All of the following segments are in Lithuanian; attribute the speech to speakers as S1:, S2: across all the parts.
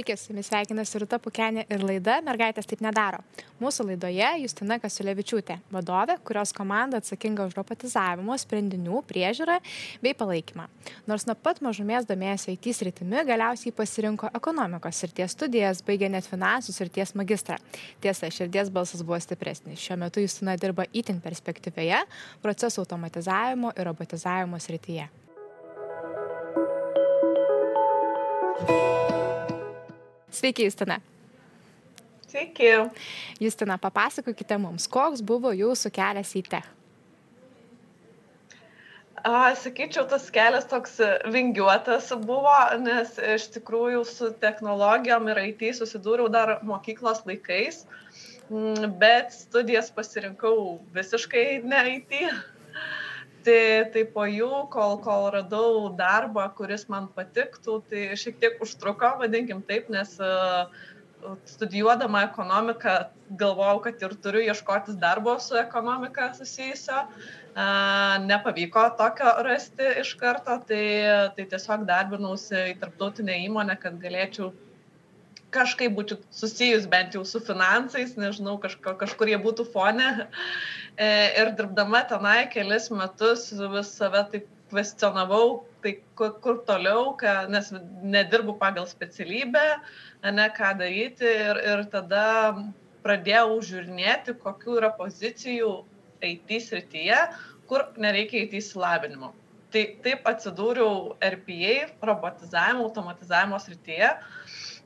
S1: Sveiki, su jumis sveikinasi Rūta Pukenė ir laida Mergaitės taip nedaro. Mūsų laidoje Justina Kasiulevičiūtė, vadovė, kurios komanda atsakinga už robotizavimo sprendinių priežiūrą bei palaikymą. Nors nuo pat mažumės domėjosi IT sritimi, galiausiai pasirinko ekonomikos srities studijas, baigė net finansų srities magistrą. Tiesa, širdies balsas buvo stipresnis. Šiuo metu Justina dirba itin perspektyvėje procesų automatizavimo ir robotizavimo srityje. Sveiki, Justina.
S2: Sveiki.
S1: Justina, papasakokite mums, koks buvo jūsų kelias į tech.
S2: A, sakyčiau, tas kelias toks vingiuotas buvo, nes iš tikrųjų su technologijom ir IT susidūriau dar mokyklos laikais, bet studijas pasirinkau visiškai ne IT tai tai po jų kol kol radau darbą kuris man patiktų tai šiek tiek užtruko vadinkim taip nes studijuodama ekonomiką galvojau kad ir turiu ieškotis darbo su ekonomika susijusio nepavyko tokio rasti iš karto tai tai tiesiog darbinausi į tarptautinę įmonę kad galėčiau kažkaip būčiau susijus bent jau su finansais, nežinau, kažko, kažkur jie būtų fone. E, ir dirbdama tenai kelis metus vis save taip kvestionavau, tai kur, kur toliau, ką, nes nedirbu pagal specialybę, ne ką daryti. Ir, ir tada pradėjau žiūrinėti, kokiu yra pozicijų IT srityje, kur nereikia IT įsilavinimo. Tai taip atsidūriau RPA, robotizavimo, automatizavimo srityje. Uh,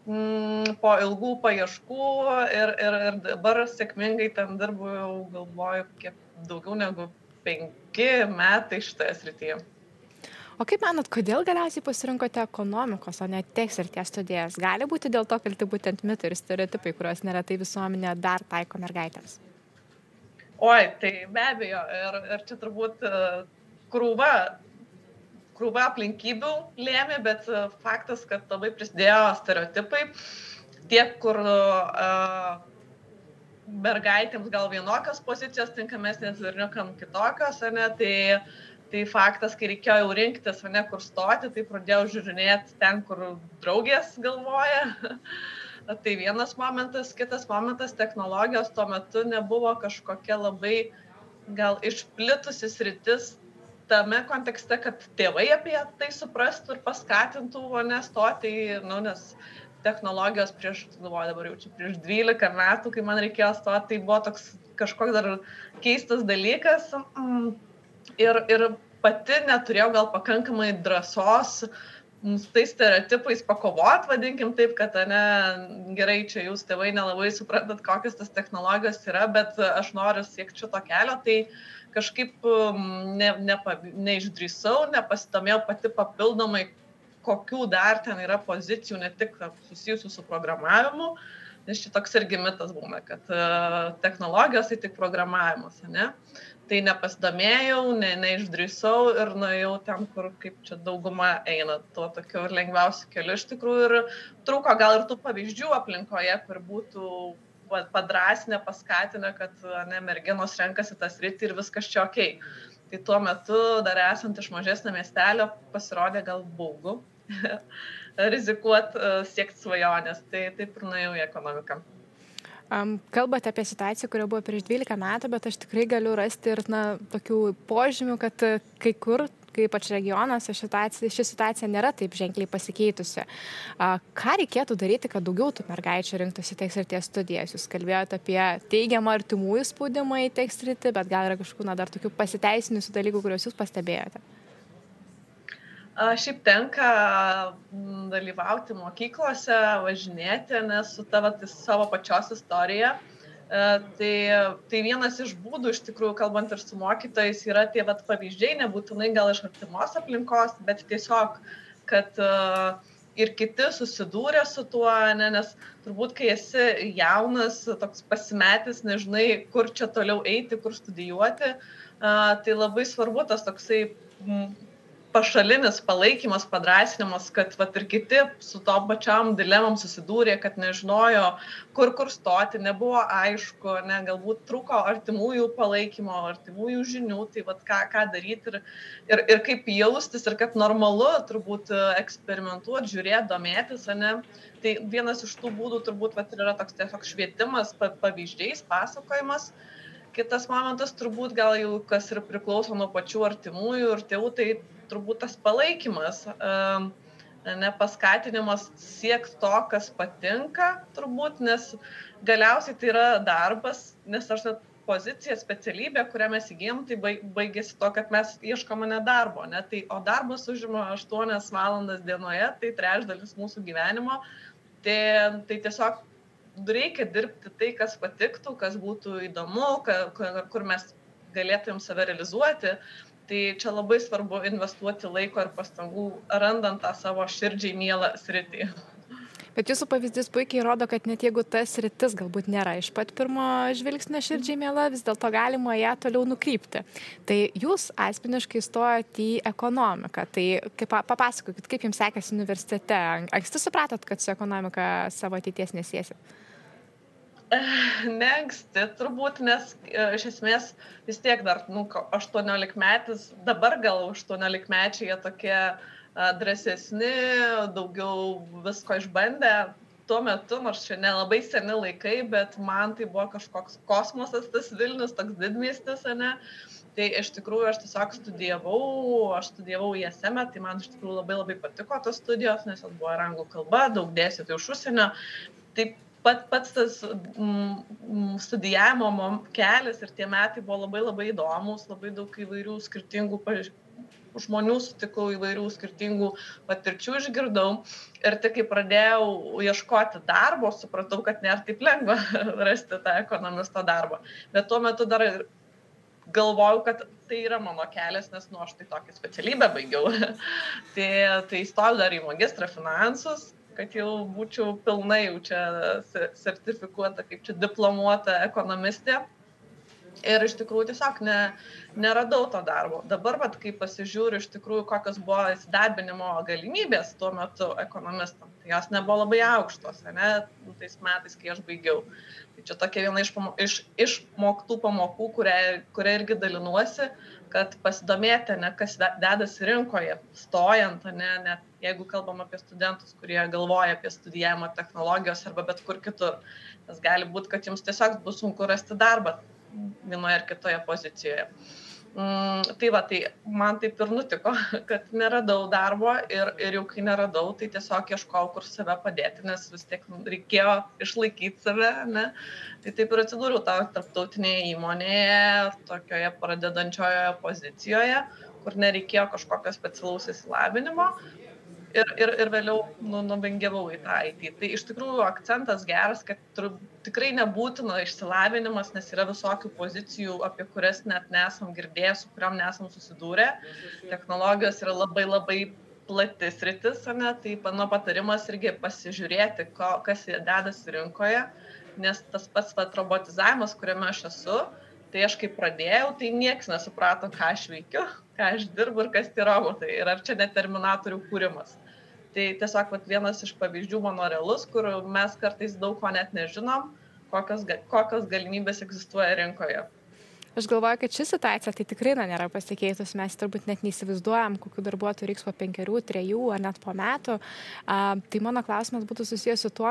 S2: po ilgų paieškų ir, ir, ir dabar sėkmingai ten dirbu jau galvoju, kiek daugiau negu penki metai šitoje srityje.
S1: O kaip manot, kodėl galiausiai pasirinkote ekonomikos, o ne teks ir ties studijas? Gali būti dėl to kalti būtent mitai ir stereotipai, kuriuos neretai visuomenė dar taiko mergaitėms?
S2: Oi, tai be abejo, ir, ir čia turbūt e, krūva krūva aplinkybių lėmė, bet e, faktas, kad labai prisidėjo stereotipai, tiek kur uh, mergaitėms gal vienokios pozicijos tinkamesnės ir niekam kitokios, ne, tai, tai faktas, kai reikėjo jau rinktis, ne, kur stoti, tai pradėjau žiūrinėti ten, kur draugės galvoja. tai vienas momentas, kitas momentas, technologijos tuo metu nebuvo kažkokia labai gal išplitusis rytis tame kontekste, kad tėvai apie tai suprastų ir paskatintų, o nestoti, nu, nes technologijos prieš, galvoju, dabar jau čia prieš 12 metų, kai man reikėjo stoti, tai buvo toks kažkoks dar keistas dalykas. Mm, ir, ir pati neturėjau gal pakankamai drąsos su tais stereotipais pakovot, vadinkim taip, kad ne, gerai, čia jūs tėvai nelabai suprantat, kokios tas technologijos yra, bet aš noriu siekti šito kelio, tai kažkaip ne, ne, neišdrįsau, nepasidomėjau pati papildomai, kokių dar ten yra pozicijų, ne tik susijusių su programavimu, nes čia toks irgi mitas būna, kad uh, technologijos tai tik programavimas, ne? Tai nepasidomėjau, ne, neišdrįsau ir nuėjau ten, kur kaip čia dauguma eina, tuo tokiu lengviausiu keliu iš tikrųjų ir trūko gal ir tų pavyzdžių aplinkoje, kur būtų padrasinę, paskatinę, kad ne, merginos renkasi tas rytį ir viskas čia ok. Tai tuo metu, dar esant iš mažesnio miestelio, pasirodė gal baugu rizikuot uh, siekti svajonės. Tai taip ir nuėjau į ekonomiką.
S1: Um, kalbate apie situaciją, kurio buvo prieš 12 metų, bet aš tikrai galiu rasti ir na, tokių požymių, kad kai kur kai ypač regionuose situacija, ši situacija nėra taip ženkliai pasikeitusi. Ką reikėtų daryti, kad daugiau tų mergaičių rinktųsi tekstirties studijas? Jūs kalbėjote apie teigiamą artimųjų spaudimą į tekstirtį, bet gal yra kažkokių na, dar tokių pasiteisinusių dalykų, kuriuos jūs pastebėjote?
S2: Šiaip tenka dalyvauti mokyklose, važinėti, nes su tavo savo pačios istorija. E, tai, tai vienas iš būdų, iš tikrųjų, kalbant ir su mokytojais, yra tie vat, pavyzdžiai, nebūtinai gal iš artimos aplinkos, bet tiesiog, kad uh, ir kiti susidūrė su tuo, ne, nes turbūt, kai esi jaunas, toks pasimetis, nežinai, kur čia toliau eiti, kur studijuoti, tai labai svarbu tas toksai pašalinis palaikymas, padrasinimas, kad vat, ir kiti su to pačiam dilemam susidūrė, kad nežinojo, kur kur stoti, nebuvo aišku, ne, galbūt trūko artimųjų palaikymo, artimųjų žinių, tai vat, ką, ką daryti ir, ir, ir kaip jaustis ir kad normalu turbūt eksperimentuoti, žiūrėti, domėtis, ne. Tai vienas iš tų būdų turbūt vat, yra toks tiesiog švietimas, pavyzdžiais, pasakojimas. Kitas momentas turbūt gal jau kas ir priklauso nuo pačių artimųjų ir tėvų, tai turbūt tas palaikymas, nepaskatinimas siekti to, kas patinka, turbūt, nes galiausiai tai yra darbas, nes aš net pozicija, specialybė, kurią mes įgyjom, tai baigėsi to, kad mes ieškome nedarbo. Ne? Tai, o darbas užima 8 valandas dienoje, tai trečdalis mūsų gyvenimo. Tai, tai tiesiog reikia dirbti tai, kas patiktų, kas būtų įdomu, ka, kur mes galėtumėm save realizuoti tai čia labai svarbu investuoti laiko ir pastangų randant tą savo širdžiai mielą sritį.
S1: Bet jūsų pavyzdys puikiai rodo, kad net jeigu tas rytis galbūt nėra iš pat pirmo žvilgsnio širdžiai mėla, vis dėlto galima ją toliau nukrypti. Tai jūs asmeniškai stojate į ekonomiką. Tai kaip, papasakokit, kaip jums sekėsi universitete. Anksti supratot, kad su ekonomika savo ateities nesėsit?
S2: Neanksti turbūt, nes e, iš esmės vis tiek dar, nu, 18 metais, dabar gal 18 mečiai jie tokie drąsesni, daugiau visko išbandę. Tuo metu, nors čia nelabai seni laikai, bet man tai buvo kažkoks kosmosas, tas Vilnius, toks didmystis, ne? Tai iš tikrųjų aš tiesiog studijavau, aš studijavau ISM, tai man iš tikrųjų labai labai patiko tos studijos, nes jos buvo anglų kalba, daug dėstytojų iš užsienio. Taip pat, pats tas mm, mm, studijavimo kelias ir tie metai buvo labai labai įdomus, labai daug įvairių skirtingų paž... žmonių sutikau, įvairių skirtingų patirčių išgirdau. Ir tik kai pradėjau ieškoti darbo, supratau, kad nėra taip lengva rasti tą ekonomisto darbą. Bet tuo metu dar galvojau, kad tai yra mano kelias, nes nu aš tai tokią specialybę baigiau. tai, tai įstojau dar į magistrą finansus, kad jau būčiau pilnai jau čia sertifikuota, kaip čia diplomuota ekonomistė. Ir iš tikrųjų tiesiog ne, neradau to darbo. Dabar, vat, kai pasižiūriu iš tikrųjų, kokios buvo įsidarbinimo galimybės tuo metu ekonomistam, tai jos nebuvo labai aukštos, ne, tais metais, kai aš baigiau. Tai čia tokia viena iš, iš išmoktų pamokų, kurią, kurią irgi dalinuosi, kad pasidomėti, ne, kas dedasi rinkoje, stojant, ne, net jeigu kalbam apie studentus, kurie galvoja apie studijavimą technologijos arba bet kur kitur. Nes gali būti, kad jums tiesiog bus sunku rasti darbą vienoje ar kitoje pozicijoje. Mm, tai va, tai man taip ir nutiko, kad neradau darbo ir, ir jau kai neradau, tai tiesiog ieškojau, kur save padėti, nes vis tiek reikėjo išlaikyti save, ne? Tai taip ir atsidūriau tavo tarptautinėje įmonėje, tokioje pradedančioje pozicijoje, kur nereikėjo kažkokio specialaus įsilavinimo, ir, ir, ir vėliau nu, nubengiavau į tą IT. Tai iš tikrųjų akcentas geras, kad tur, tikrai nebūtina išsilavinimas, nes yra visokių pozicijų, apie kurias net nesam girdėję, su kuriam nesam susidūrę. Technologijos yra labai labai platis rytis, ne? tai mano patarimas irgi pasižiūrėti, ko, kas dedasi rinkoje, nes tas pats pat robotizavimas, kuriame aš esu, tai aš kai pradėjau, tai niekas nesuprato, ką aš veikiu, ką aš dirbu ir kas tie robotai ir ar čia net terminatorių kūrimas tai tiesiog vat vienas iš pavyzdžių mano realus kur mes kartais daug ko net nežinom kokios kokios galimybės egzistuoja rinkoje
S1: aš galvoju kad ši situacija tai tikrai na nėra pasikeitus. Mes turbūt net neįsivaizduojam kokių darbuotojų reiks po penkerių trejų ar net po metų. A, tai mano klausimas būtų susijęs su tuo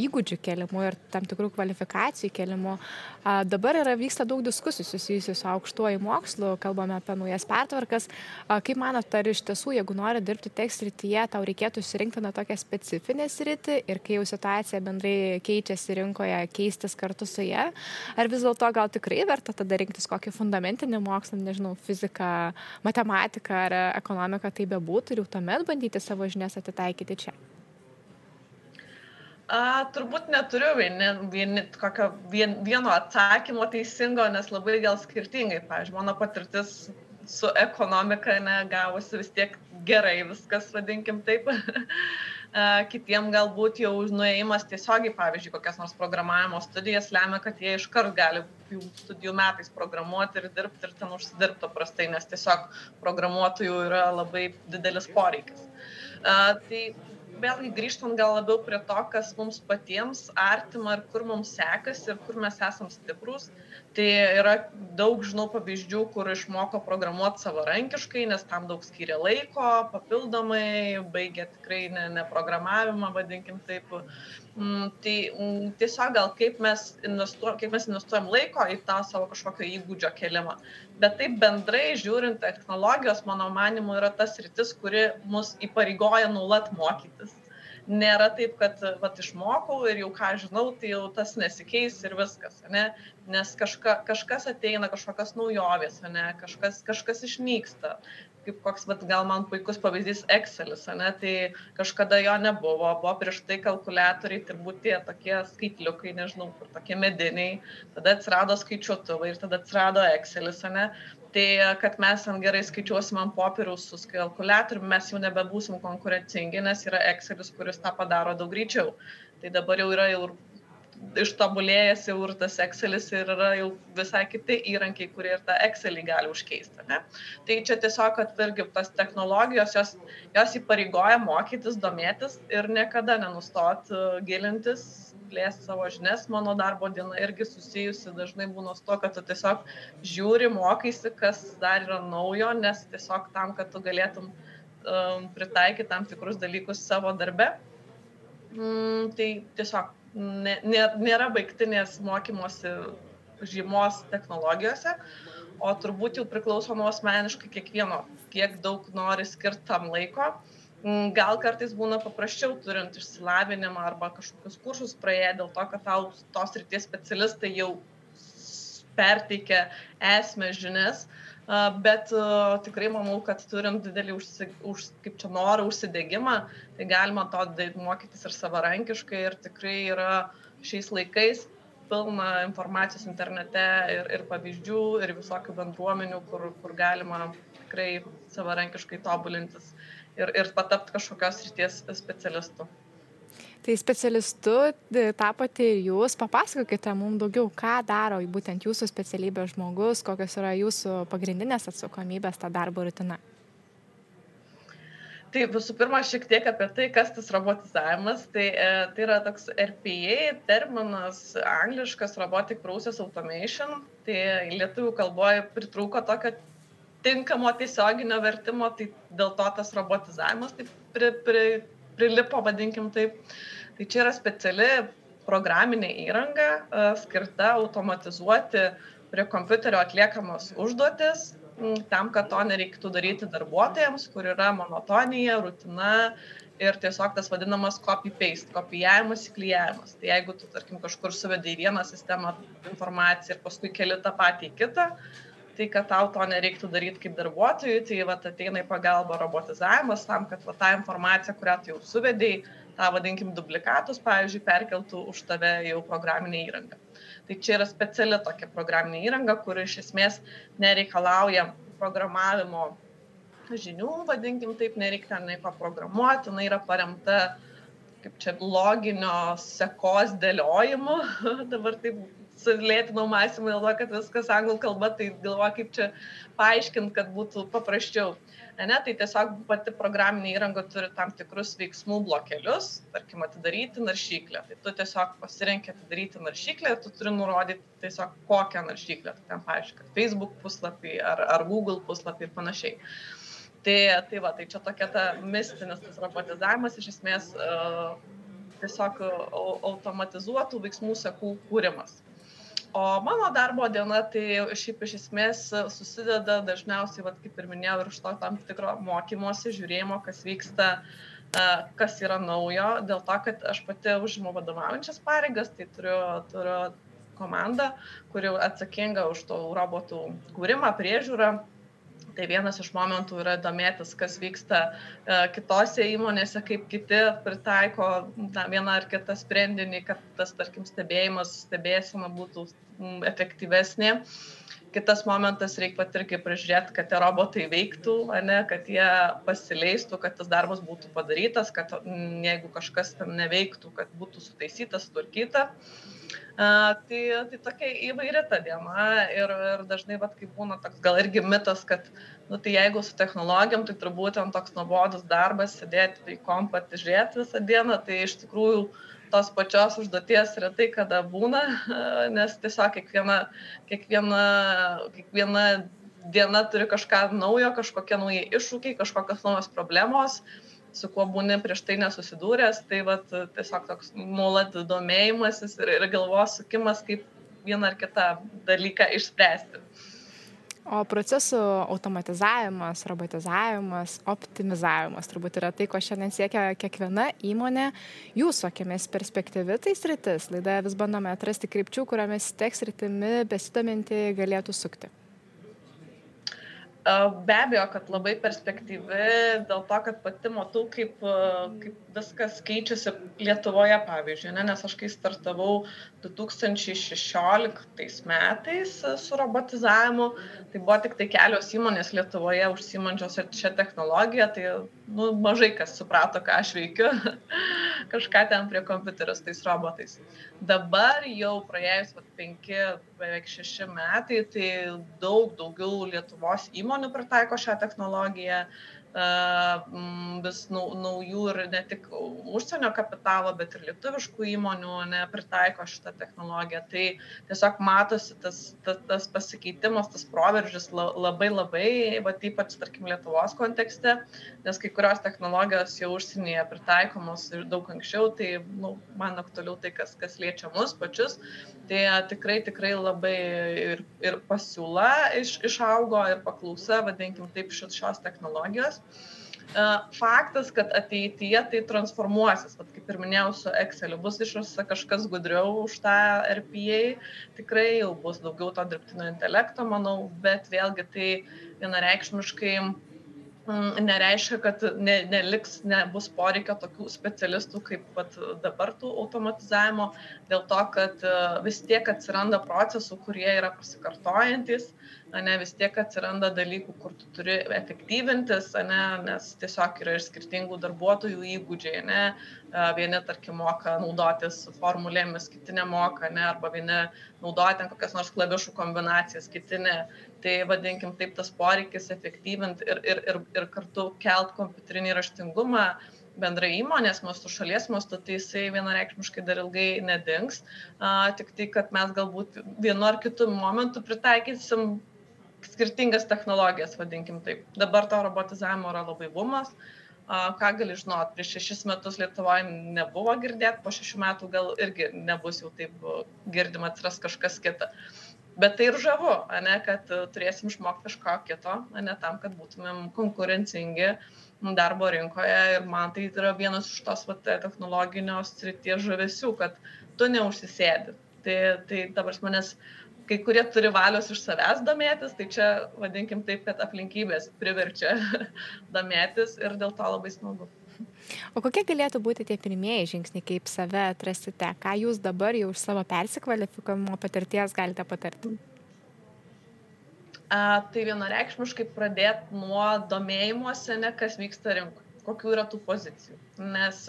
S1: įgūdžių kėlimu ir tam tikrų kvalifikacijų kėlimu. A, dabar yra vyksta daug diskusijų susijusių su aukštuoju mokslu kalbame apie naujas pertvarkas. A, kaip manot ar iš tiesų jeigu nori dirbti tech srityje tau reikėtų išsirinkti na tokią specifinę sritį ir kai jau situacija bendrai keičiasi rinkoje keistis kartu su ja? Ar vis dėlto gal tikrai verta tada rinktis rinktis kokį fundamentinį mokslą, nežinau, fiziką, matematiką ar ekonomiką tai bebūtų ir jau tuomet bandyti savo žinias atitaikyti čia?
S2: A, turbūt neturiu vieni, vieni, kokio, vien, vieno atsakymo teisingo, nes labai gal skirtingai. Pavyzdžiui, mano patirtis su ekonomika negavosi vis tiek gerai viskas, vadinkim taip. kitiem galbūt jau nuėjimas tiesiogiai, pavyzdžiui, kokias nors programavimo studijas lemia, kad jie iškart gali jų studijų metais programuoti ir dirbti ir ten užsidirbti paprastai, nes tiesiog programuotojų yra labai didelis poreikis. Tai vėlgi grįžtant gal labiau prie to, kas mums patiems artima ir kur mums sekasi ir kur mes esam stiprus. Tai yra daug, žinau, pavyzdžių, kur išmoko programuoti savarankiškai, nes tam daug skiria laiko, papildomai, baigė tikrai ne, ne programavimą, vadinkim taip. Mm, tai mm, tiesiog gal kaip mes, investuo, kaip mes investuojam laiko į tą savo kažkokio įgūdžio kelimą. Bet taip bendrai žiūrint, technologijos, mano manimu, yra tas rytis, kuri mus įpareigoja nuolat mokytis nėra taip, kad vat, išmokau ir jau ką žinau, tai jau tas nesikeis ir viskas, ne? nes kažka, kažkas ateina, kažkokios naujovės, ne? kažkas, kažkas išnyksta. Kaip koks, vat, gal man puikus pavyzdys Excelis, ne? tai kažkada jo nebuvo, buvo prieš tai kalkulatoriai, turbūt tie tokie skaitliukai, nežinau, kur tokie mediniai, tada atsirado skaičiuotuvai ir tada atsirado Excelis, ne? Tai kad mes ten gerai skaičiuosim ant popieriaus su kalkuliatoriumi, mes jau nebebūsim konkurencingi, nes yra Excelis, kuris tą padaro daug greičiau. Tai dabar jau yra jau ištobulėjęs jau ir tas Excelis ir yra jau visai kiti įrankiai, kurie ir tą Excelį gali užkeisti. Ne? Tai čia tiesiog, kad irgi tas technologijos, jos, jos įpareigoja mokytis, domėtis ir niekada nenustot gilintis plėsti savo žinias. Mano darbo diena irgi susijusi dažnai būna su to, kad tu tiesiog žiūri, mokaisi, kas dar yra naujo, nes tiesiog tam, kad tu galėtum um, pritaikyti tam tikrus dalykus savo darbe. Mm, tai tiesiog ne, ne, nėra baigtinės mokymosi žymos technologijose, o turbūt jau priklauso nuo asmeniškai kiekvieno, kiek daug nori skirti tam laiko. Uh, gal kartais būna paprasčiau turint išsilavinimą arba kažkokius kursus praėję dėl to, kad tau tos ryties specialistai jau perteikia esmę žinias, bet tikrai manau, kad turint didelį užsi, už, kaip čia norą užsidėgymą, tai galima to mokytis ir savarankiškai ir tikrai yra šiais laikais pilna informacijos internete ir, ir pavyzdžių ir visokių bendruomenių, kur, kur galima tikrai savarankiškai tobulintis ir, ir patapti kažkokios ryties specialistu.
S1: Tai specialistu tapote ir jūs, papasakokite mums daugiau, ką daro būtent jūsų specialybė žmogus, kokios yra jūsų pagrindinės atsakomybės ta darbo rutina.
S2: Tai visų pirma, šiek tiek apie tai, kas tas robotizavimas. Tai, e, tai yra toks RPA terminas, angliškas Robotic Process Automation. Tai lietuvių kalboje pritrūko tokio tinkamo tiesioginio vertimo, tai dėl to tas robotizavimas taip pri, pri, prilipo, vadinkim taip. Tai čia yra speciali programinė įranga skirta automatizuoti prie kompiuterio atliekamos užduotis, tam, kad to nereiktų daryti darbuotojams, kur yra monotonija, rutina ir tiesiog tas vadinamas copy-paste, kopijavimas, įklyjavimas. Tai jeigu tu, tarkim, kažkur suvedai į vieną sistemą informaciją ir paskui keli tą patį į kitą, tai kad tau to nereiktų daryti kaip darbuotojui, tai vat, ateina į pagalbą robotizavimas tam, kad vat, tą informaciją, kurią tu jau suvedėjai, tą vadinkim duplikatus, pavyzdžiui, perkeltų už tave jau programinė įranga. Tai čia yra speciali tokia programinė įranga, kuri iš esmės nereikalauja programavimo žinių, vadinkim taip, nereikia ten nieko programuoti, jinai yra paremta kaip čia loginio sekos dėliojimu, dabar taip sulėtinau mąstymą dėl to, kad viskas anglų kalba, tai galvoju, kaip čia paaiškinti, kad būtų paprasčiau. Ne, tai tiesiog pati programinė įranga turi tam tikrus veiksmų blokelius, tarkim, atidaryti naršyklę. Tai tu tiesiog pasirenki atidaryti naršyklę ir tu turi nurodyti tiesiog kokią naršyklę. Tai ten, pavyzdžiui, Facebook puslapį ar, ar Google puslapį ir panašiai. Tai, tai va, tai čia tokia ta mistinis tas robotizavimas, iš esmės uh, tiesiog automatizuotų veiksmų sekų kūrimas o mano darbo diena tai šiaip iš esmės susideda dažniausiai vat kaip ir minėjau ir iš to tam tikro mokymosi žiūrėjimo kas vyksta kas yra naujo. Dėl to kad aš pati užimu vadovaujančias pareigas tai turiu turiu komandą kuri atsakinga už tų robotų kūrimą priežiūrą Tai vienas iš momentų yra domėtis, kas vyksta e, kitose įmonėse, kaip kiti pritaiko tą vieną ar kitą sprendinį, kad tas, tarkim, stebėjimas, stebėsena būtų efektyvesnė. Kitas momentas reikia pat irgi prižiūrėti, kad tie robotai veiktų, ne, kad jie pasileistų, kad tas darbas būtų padarytas, kad jeigu kažkas ten neveiktų, kad būtų sutaisyta, sutvarkyta. Uh, tai, tai tokia įvairi ta diena ir, ir dažnai, vat, kai būna toks gal irgi mitas, kad, nu, tai jeigu su technologijom, tai turbūt ten toks nuobodus darbas, sėdėti į kompą, žiūrėti visą dieną, tai iš tikrųjų uh, tos pačios užduoties retai kada būna, nes tiesiog kiekviena, kiekviena, kiekviena diena turi kažką naujo, kažkokie nauji iššūkiai, kažkokios naujos problemos, su kuo būni prieš tai nesusidūręs, tai vat, tiesiog toks nuolat domėjimasis ir, ir galvos sukimas, kaip vieną ar kitą dalyką išspręsti.
S1: O procesų automatizavimas, robotizavimas, optimizavimas turbūt yra tai, ko šiandien siekia kiekviena įmonė. Jūsų akimis perspektyvi tai sritis. Laidoje vis bandome atrasti krypčių, kuriomis teks rytimi besidominti galėtų sukti.
S2: Be abejo, kad labai perspektyvi, dėl to, kad pati matau, kaip, kaip viskas keičiasi Lietuvoje, pavyzdžiui, ne? nes aš kai startavau 2016 metais su robotizavimu, tai buvo tik tai kelios įmonės Lietuvoje užsimančios šią technologiją, tai nu, mažai kas suprato, ką aš veikiu, kažką ten prie kompiuterio su tais robotais. Dabar jau praėjus vat, penki, beveik šeši metai, tai daug daugiau Lietuvos įmonių pritaiko šią technologiją, vis naujų ir ne tik užsienio kapitalo, bet ir lietuviškų įmonių nepritaiko šitą technologiją. Tai tiesiog matosi tas, tas, tas pasikeitimas, tas proveržis labai labai, va, ypač, tarkim, Lietuvos kontekste, nes kai kurios technologijos jau užsienyje pritaikomos ir daug anksčiau, tai nu, man aktualiau tai, kas, kas liečia mus pačius. Tai tikrai, tikrai labai ir, ir pasiūla iš, išaugo, ir paklausa, vadinkim taip, šios technologijos. Faktas, kad ateityje tai transformuosis, Vat, kaip ir minėjau, su Excel bus išrasta kažkas gudriau už tą RPA, tikrai jau bus daugiau to dirbtinio intelekto, manau, bet vėlgi tai vienareikšmiškai mm, nereiškia, kad ne, neliks, nebus poreikio tokių specialistų kaip pat dabar tų automatizavimo, dėl to, kad vis tiek atsiranda procesų, kurie yra pasikartojantis, ane, vis tiek atsiranda dalykų, kur tu turi efektyvintis, ane, nes tiesiog yra ir skirtingų darbuotojų įgūdžiai, ne, vieni, tarkim, moka naudotis formulėmis, kiti nemoka, ne, arba vieni naudoja ten kokias nors klavišų kombinacijas, kiti ne. Tai vadinkim taip tas poreikis efektyvinti ir, ir, ir, ir kartu kelt kompiuterinį raštingumą bendrai įmonės mastu, šalies mastu, tai jisai vienareikšmiškai dar ilgai nedings. A, tik tai, kad mes galbūt vienu ar kitu momentu pritaikysim skirtingas technologijas, vadinkim taip. Dabar to robotizavimo yra labai bumas. Ką gali žinot, prieš šešis metus Lietuvoje nebuvo girdėti, po šešių metų gal irgi nebus jau taip girdima, atsiras kažkas kita. Bet tai ir žavu, ne, kad turėsim išmokti kažko kito, ne tam, kad būtumėm konkurencingi darbo rinkoje. Ir man tai yra vienas iš tos vat, technologinio srities žavesių, kad tu neužsisėdi. Tai, tai dabar manęs kai kurie turi valios iš savęs domėtis, tai čia vadinkim taip, kad aplinkybės priverčia domėtis ir dėl to labai smagu.
S1: O kokie galėtų būti tie pirmieji žingsniai, kaip save atrasite, ką jūs dabar jau iš savo persikvalifikavimo patirties galite patarti?
S2: A, tai vienareikšmiškai pradėti nuo domėjimuose, ne kas vyksta rinkoje kokių yra tų pozicijų. Nes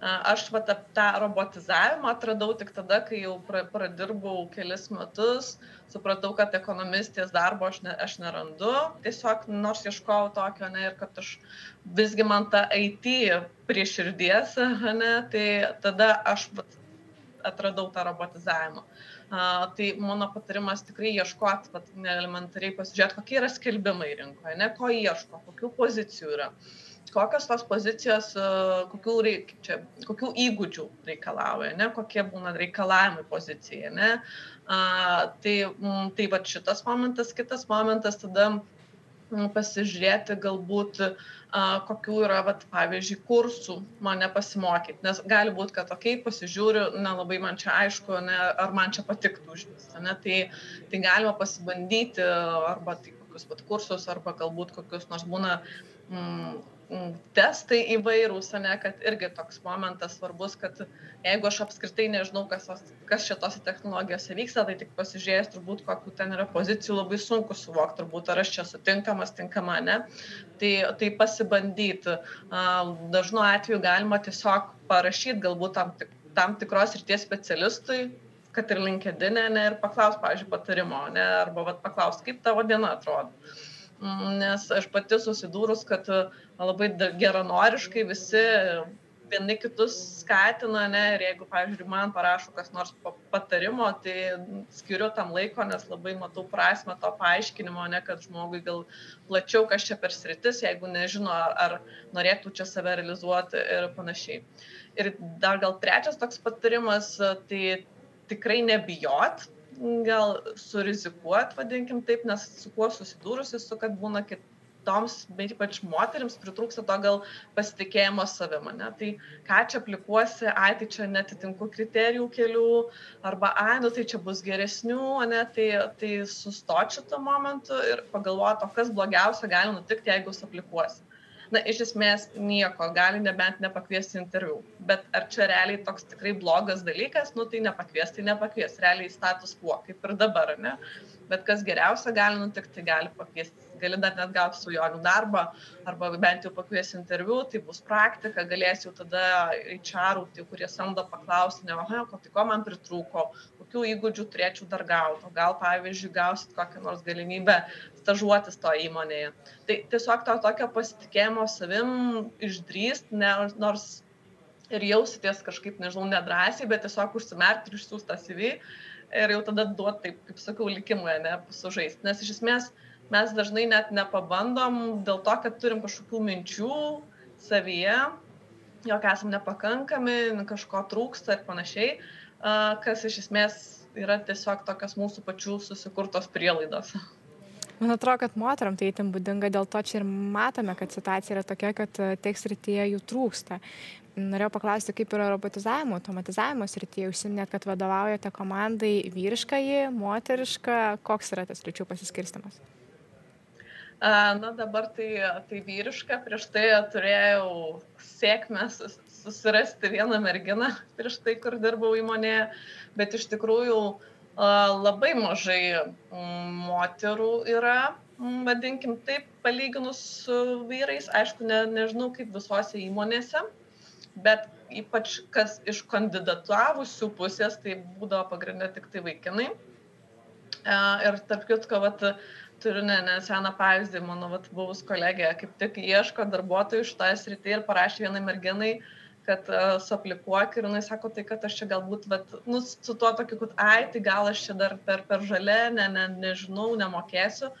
S2: aš va, tą robotizavimą atradau tik tada, kai jau pradirbau kelis metus, supratau, kad ekonomistės darbo aš, ne, aš nerandu, tiesiog nors ieškojau tokio, ne, ir kad aš visgi man ta IT prie širdies, ne, tai tada aš atradau tą robotizavimą. Uh, tai mano patarimas tikrai ieškoti, vat, elementariai pasižiūrėti, kokie yra skelbimai rinkoje, ne ko ieško, kokių pozicijų yra. Uh, kokios tos pozicijos, e, kokių, reik, čia, kokių įgūdžių reikalauja, ne, kokie būna reikalavimai pozicijai. Ne. A, tai m, tai va šitas momentas, kitas momentas tada m, pasižiūrėti galbūt, a, kokių yra, vat, pavyzdžiui, kursų mane pasimokyti. Nes gali būti, kad, okei, okay, pasižiūriu, nelabai man čia aišku, ne, ar man čia patiktų už visą. Tai, tai galima pasibandyti arba tai kokius pat kursus, arba galbūt kokius nors būna mm, testai įvairūs, ne, kad irgi toks momentas svarbus, kad jeigu aš apskritai nežinau, kas, kas šitose technologijose vyksta, tai tik pasižiūrėjęs turbūt, kokiu ten yra pozicijų, labai sunku suvokti, turbūt ar aš čia sutinkamas, tinkama, ne. Tai, tai pasibandyti. Dažnu atveju galima tiesiog parašyti galbūt tam, tam tikros ryties specialistui, kad ir linkedinė, ne, ir paklaus, pavyzdžiui, patarimo, ne, arba vat, paklaus, kaip tavo diena atrodo. Mm, nes aš pati susidūrus, kad labai geranoriškai visi vieni kitus skatina, ne, ir jeigu, pavyzdžiui, man parašo kas nors patarimo, tai skiriu tam laiko, nes labai matau prasme to paaiškinimo, ne, kad žmogui gal plačiau kas čia per sritis, jeigu nežino, ar norėtų čia save realizuoti ir panašiai. Ir dar gal trečias toks patarimas, tai tikrai nebijot, gal surizikuot, vadinkim taip, nes su kuo susidūrusi su, kad būna kitoms, bet ypač moteriams pritrūksta to gal pasitikėjimo savim, ne? Tai ką čia aplikuosi, ai, tai čia netitinku kriterijų kelių, arba ai, nu tai čia bus geresnių, ne? Tai, tai sustot šitą momentu ir pagalvoti, o kas blogiausia gali nutikti, jeigu jūs aplikuosi na iš esmės nieko gali nebent nepakviesti interviu. Bet ar čia realiai toks tikrai blogas dalykas? Nu tai nepakvies tai nepakvies. Realiai status quo kaip ir dabar ane bet kas geriausia gali nutikt tai gali pakviest gali dar net gaut svajonių darbą arba bent jau pakvies interviu tai bus praktika galės jau tada eičarų tie kurie samdo paklausti ne aha o tai ko man pritrūko kokių įgūdžių turėčiau dar gaut o gal pavyzdžiui gausit kokią nors galimybę stažuotis toje įmonėje. Tai tiesiog to tokio pasitikėjimo savim išdrįst, ne, nors ir jausitės kažkaip, nežinau, nedrasiai, bet tiesiog užsimerkti ir išsiųsti tą CV ir jau tada duoti, taip kaip sakau, likimui, ne, sužaisti. Nes iš esmės mes dažnai net nepabandom dėl to, kad turim kažkokių minčių savyje, jog esam nepakankami, kažko trūksta ir panašiai, kas iš esmės yra tiesiog tokios mūsų pačių susikurtos prielaidos.
S1: Man atrodo, kad moteram tai įtim būdinga, dėl to čia ir matome, kad situacija yra tokia, kad e, tiek srityje jų trūksta. Norėjau paklausti, kaip yra robotizavimo, automatizavimo srityje. Užsiminėt, kad vadovaujate komandai vyriškai, moteriška. Koks yra tas ryčių pasiskirstimas?
S2: Na dabar tai, tai vyriška, prieš tai turėjau sėkmę susirasti vieną merginą prieš tai, kur dirbau įmonėje, bet iš tikrųjų labai mažai mm, moterų yra, mm, vadinkim taip, palyginus su vyrais. Aišku, ne, nežinau kaip visose įmonėse, bet ypač kas iš kandidatuavusių pusės, tai būdavo pagrindė tik tai vaikinai. Ir tarp kitko, vat, turiu ne, ne seną pavyzdį, mano vat, buvus kolegė kaip tik ieško darbuotojų iš tą sritį ir parašė vienai merginai, kad uh, suaplikuok ir jinai sako, tai kad aš čia galbūt, vat, nu, su tuo tokiu, kad, ai, tai gal aš čia dar per, per žalę, ne, ne, nežinau, nemokėsiu.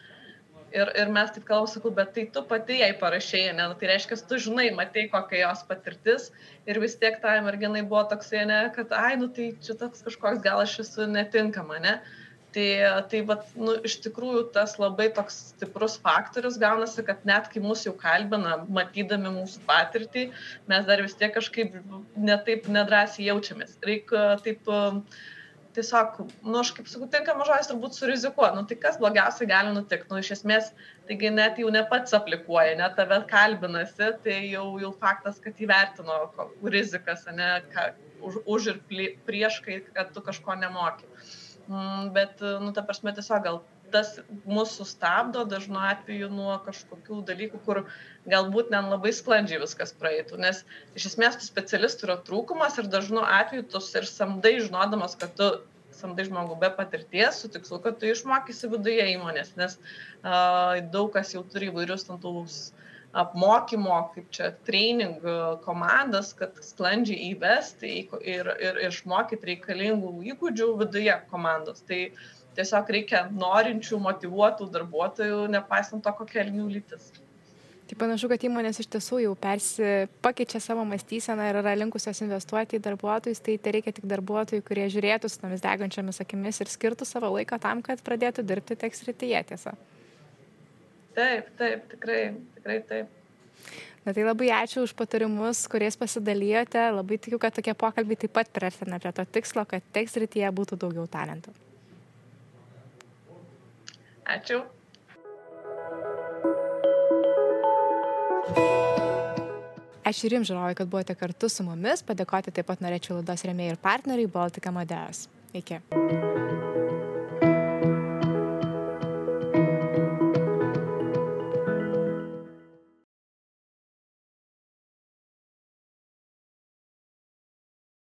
S2: Ir, ir mes taip kalbam, sakau, bet tai tu pati jai parašėjai, ne, nu, tai reiškia, tu žinai, matai, kokia jos patirtis ir vis tiek tai merginai buvo toksai, ne, kad, ai, nu tai čia toks kažkoks, gal aš esu netinkama, ne. Uh, tai tai vat nu iš tikrųjų tas labai toks stiprus faktorius gaunasi kad net kai mus jau kalbina matydami mūsų patirtį mes dar vis tiek kažkaip ne taip nedrąsiai jaučiamės. Reik taip tiesiog, nu, aš kaip sakau, tinkamas žodis turbūt surizikuoti, nu, tai kas blogiausiai gali nutikti, nu, iš esmės, taigi net jau ne pats aplikuoja, net tave kalbinasi, tai jau, jau faktas, kad įvertino rizikas, ne, ką, už, už ir prieš, kai, kad tu kažko nemoki. Mm, bet, nu, ta prasme, tiesiog gal tas mūsų sustabdo dažnu atveju nuo kažkokių dalykų, kur galbūt net labai sklandžiai viskas praeitų. Nes iš esmės tų specialistų yra trūkumas ir dažnu atveju tu ir samdai žinodamas, kad tu samdai žmogų be patirties, su tikslu, kad tu išmokysi viduje įmonės, nes uh, daug kas jau turi įvairius tantus apmokymo, kaip čia training komandas, kad sklandžiai įvesti ir, ir išmokyti reikalingų įgūdžių viduje komandos. Tai tiesiog reikia norinčių, motivuotų darbuotojų, nepaisant to, kokia jų lytis.
S1: Tai panašu, kad įmonės iš tiesų jau persi, pakeičia savo mąstyseną ir yra linkusios investuoti į darbuotojus, tai tai reikia tik darbuotojų, kurie žiūrėtų su tomis degančiamis akimis ir skirtų savo laiką tam, kad pradėtų dirbti tekstrityje tiesa.
S2: Taip, taip, tikrai, tikrai taip.
S1: Na tai labai ačiū už patarimus, kuriais pasidalijote. Labai tikiu, kad tokie pokalbiai taip pat priartina prie to tikslo, kad teks rytyje būtų daugiau talentų.
S2: Ačiū.
S1: Ačiū ir jums, žiūrovai, kad buvote kartu su mumis. Padėkoti taip pat norėčiau laidos remėjai ir partneriai Baltika Modėjos. Iki.